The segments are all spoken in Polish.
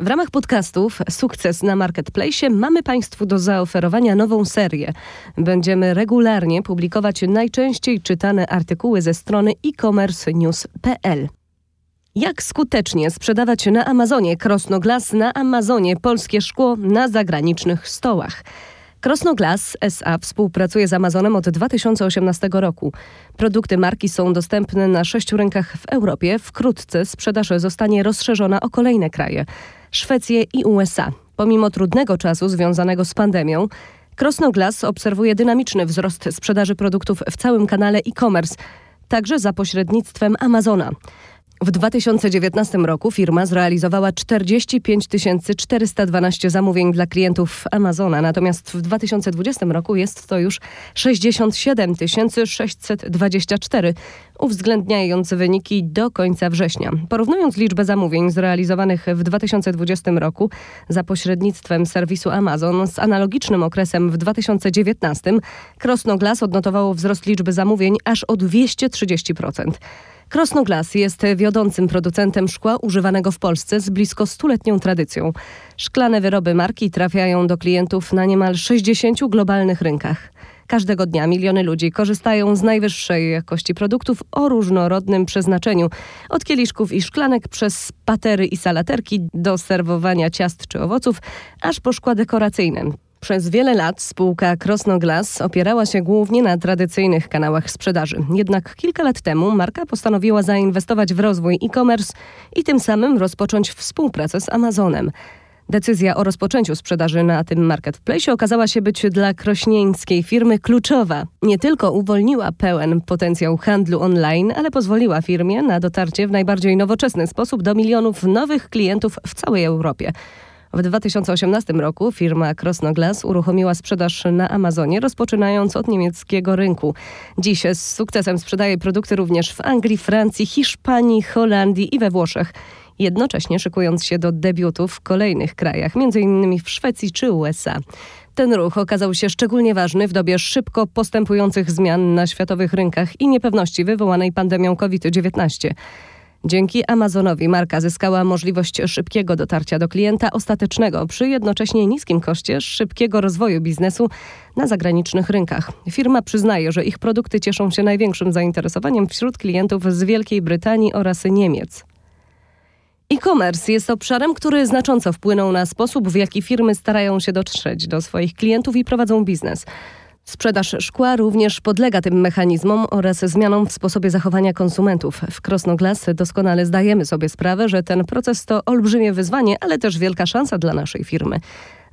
W ramach podcastów Sukces na Marketplace mamy Państwu do zaoferowania nową serię. Będziemy regularnie publikować najczęściej czytane artykuły ze strony e-commerce news.pl. Jak skutecznie sprzedawać na Amazonie Krosnoglas na Amazonie polskie szkło na zagranicznych stołach? Krosnoglas SA współpracuje z Amazonem od 2018 roku. Produkty marki są dostępne na sześciu rynkach w Europie. Wkrótce sprzedaż zostanie rozszerzona o kolejne kraje. Szwecję i USA. Pomimo trudnego czasu związanego z pandemią, Krosnoglas obserwuje dynamiczny wzrost sprzedaży produktów w całym kanale e-commerce, także za pośrednictwem Amazona. W 2019 roku firma zrealizowała 45 412 zamówień dla klientów Amazona, natomiast w 2020 roku jest to już 67 624, uwzględniając wyniki do końca września. Porównując liczbę zamówień zrealizowanych w 2020 roku za pośrednictwem serwisu Amazon z analogicznym okresem w 2019, Krosnoglas odnotowało wzrost liczby zamówień aż o 230%. Krosnoglas jest wiodącym producentem szkła używanego w Polsce z blisko stuletnią tradycją. Szklane wyroby marki trafiają do klientów na niemal 60 globalnych rynkach. Każdego dnia miliony ludzi korzystają z najwyższej jakości produktów o różnorodnym przeznaczeniu. Od kieliszków i szklanek przez patery i salaterki do serwowania ciast czy owoców, aż po szkła dekoracyjne. Przez wiele lat spółka Krosnoglas opierała się głównie na tradycyjnych kanałach sprzedaży. Jednak kilka lat temu marka postanowiła zainwestować w rozwój e-commerce i tym samym rozpocząć współpracę z Amazonem. Decyzja o rozpoczęciu sprzedaży na tym marketplace okazała się być dla krośnieńskiej firmy kluczowa. Nie tylko uwolniła pełen potencjał handlu online, ale pozwoliła firmie na dotarcie w najbardziej nowoczesny sposób do milionów nowych klientów w całej Europie. W 2018 roku firma Krosnoglas uruchomiła sprzedaż na Amazonie, rozpoczynając od niemieckiego rynku. Dziś z sukcesem sprzedaje produkty również w Anglii, Francji, Hiszpanii, Holandii i we Włoszech jednocześnie szykując się do debiutu w kolejnych krajach, m.in. w Szwecji czy USA. Ten ruch okazał się szczególnie ważny w dobie szybko postępujących zmian na światowych rynkach i niepewności wywołanej pandemią COVID-19. Dzięki Amazonowi marka zyskała możliwość szybkiego dotarcia do klienta ostatecznego przy jednocześnie niskim koszcie szybkiego rozwoju biznesu na zagranicznych rynkach. Firma przyznaje, że ich produkty cieszą się największym zainteresowaniem wśród klientów z Wielkiej Brytanii oraz Niemiec. E-commerce jest obszarem, który znacząco wpłynął na sposób, w jaki firmy starają się dotrzeć do swoich klientów i prowadzą biznes. Sprzedaż szkła również podlega tym mechanizmom oraz zmianom w sposobie zachowania konsumentów. W Krosnoglas doskonale zdajemy sobie sprawę, że ten proces to olbrzymie wyzwanie, ale też wielka szansa dla naszej firmy.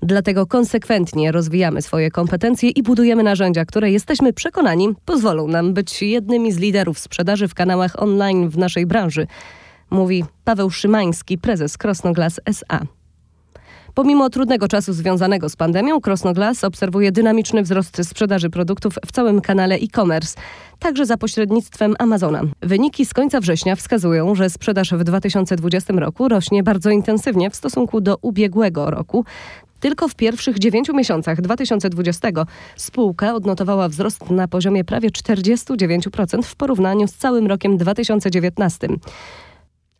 Dlatego konsekwentnie rozwijamy swoje kompetencje i budujemy narzędzia, które jesteśmy przekonani pozwolą nam być jednymi z liderów sprzedaży w kanałach online w naszej branży, mówi Paweł Szymański, prezes Krosnoglas SA. Pomimo trudnego czasu związanego z pandemią, Krosnoglas obserwuje dynamiczny wzrost sprzedaży produktów w całym kanale e-commerce, także za pośrednictwem Amazona. Wyniki z końca września wskazują, że sprzedaż w 2020 roku rośnie bardzo intensywnie w stosunku do ubiegłego roku. Tylko w pierwszych dziewięciu miesiącach 2020 spółka odnotowała wzrost na poziomie prawie 49% w porównaniu z całym rokiem 2019.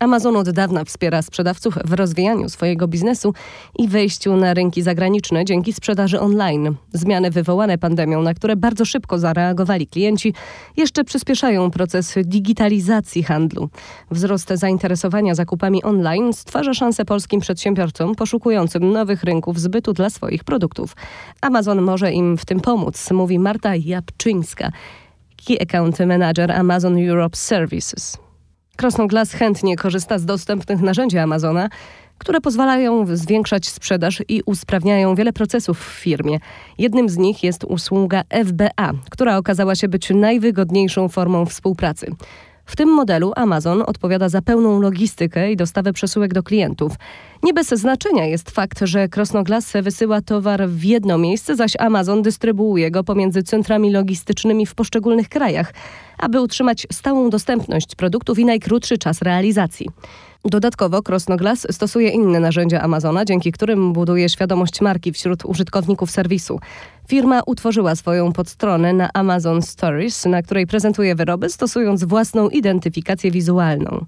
Amazon od dawna wspiera sprzedawców w rozwijaniu swojego biznesu i wejściu na rynki zagraniczne dzięki sprzedaży online. Zmiany wywołane pandemią, na które bardzo szybko zareagowali klienci, jeszcze przyspieszają proces digitalizacji handlu. Wzrost zainteresowania zakupami online stwarza szansę polskim przedsiębiorcom poszukującym nowych rynków zbytu dla swoich produktów. Amazon może im w tym pomóc, mówi Marta Japczyńska, Key Account Manager Amazon Europe Services. Krosnoglas chętnie korzysta z dostępnych narzędzi Amazona, które pozwalają zwiększać sprzedaż i usprawniają wiele procesów w firmie. Jednym z nich jest usługa FBA, która okazała się być najwygodniejszą formą współpracy. W tym modelu Amazon odpowiada za pełną logistykę i dostawę przesyłek do klientów. Nie bez znaczenia jest fakt, że Krosnoglas wysyła towar w jedno miejsce, zaś Amazon dystrybuuje go pomiędzy centrami logistycznymi w poszczególnych krajach, aby utrzymać stałą dostępność produktów i najkrótszy czas realizacji. Dodatkowo Krosnoglas stosuje inne narzędzia Amazona, dzięki którym buduje świadomość marki wśród użytkowników serwisu. Firma utworzyła swoją podstronę na Amazon Stories, na której prezentuje wyroby, stosując własną identyfikację wizualną.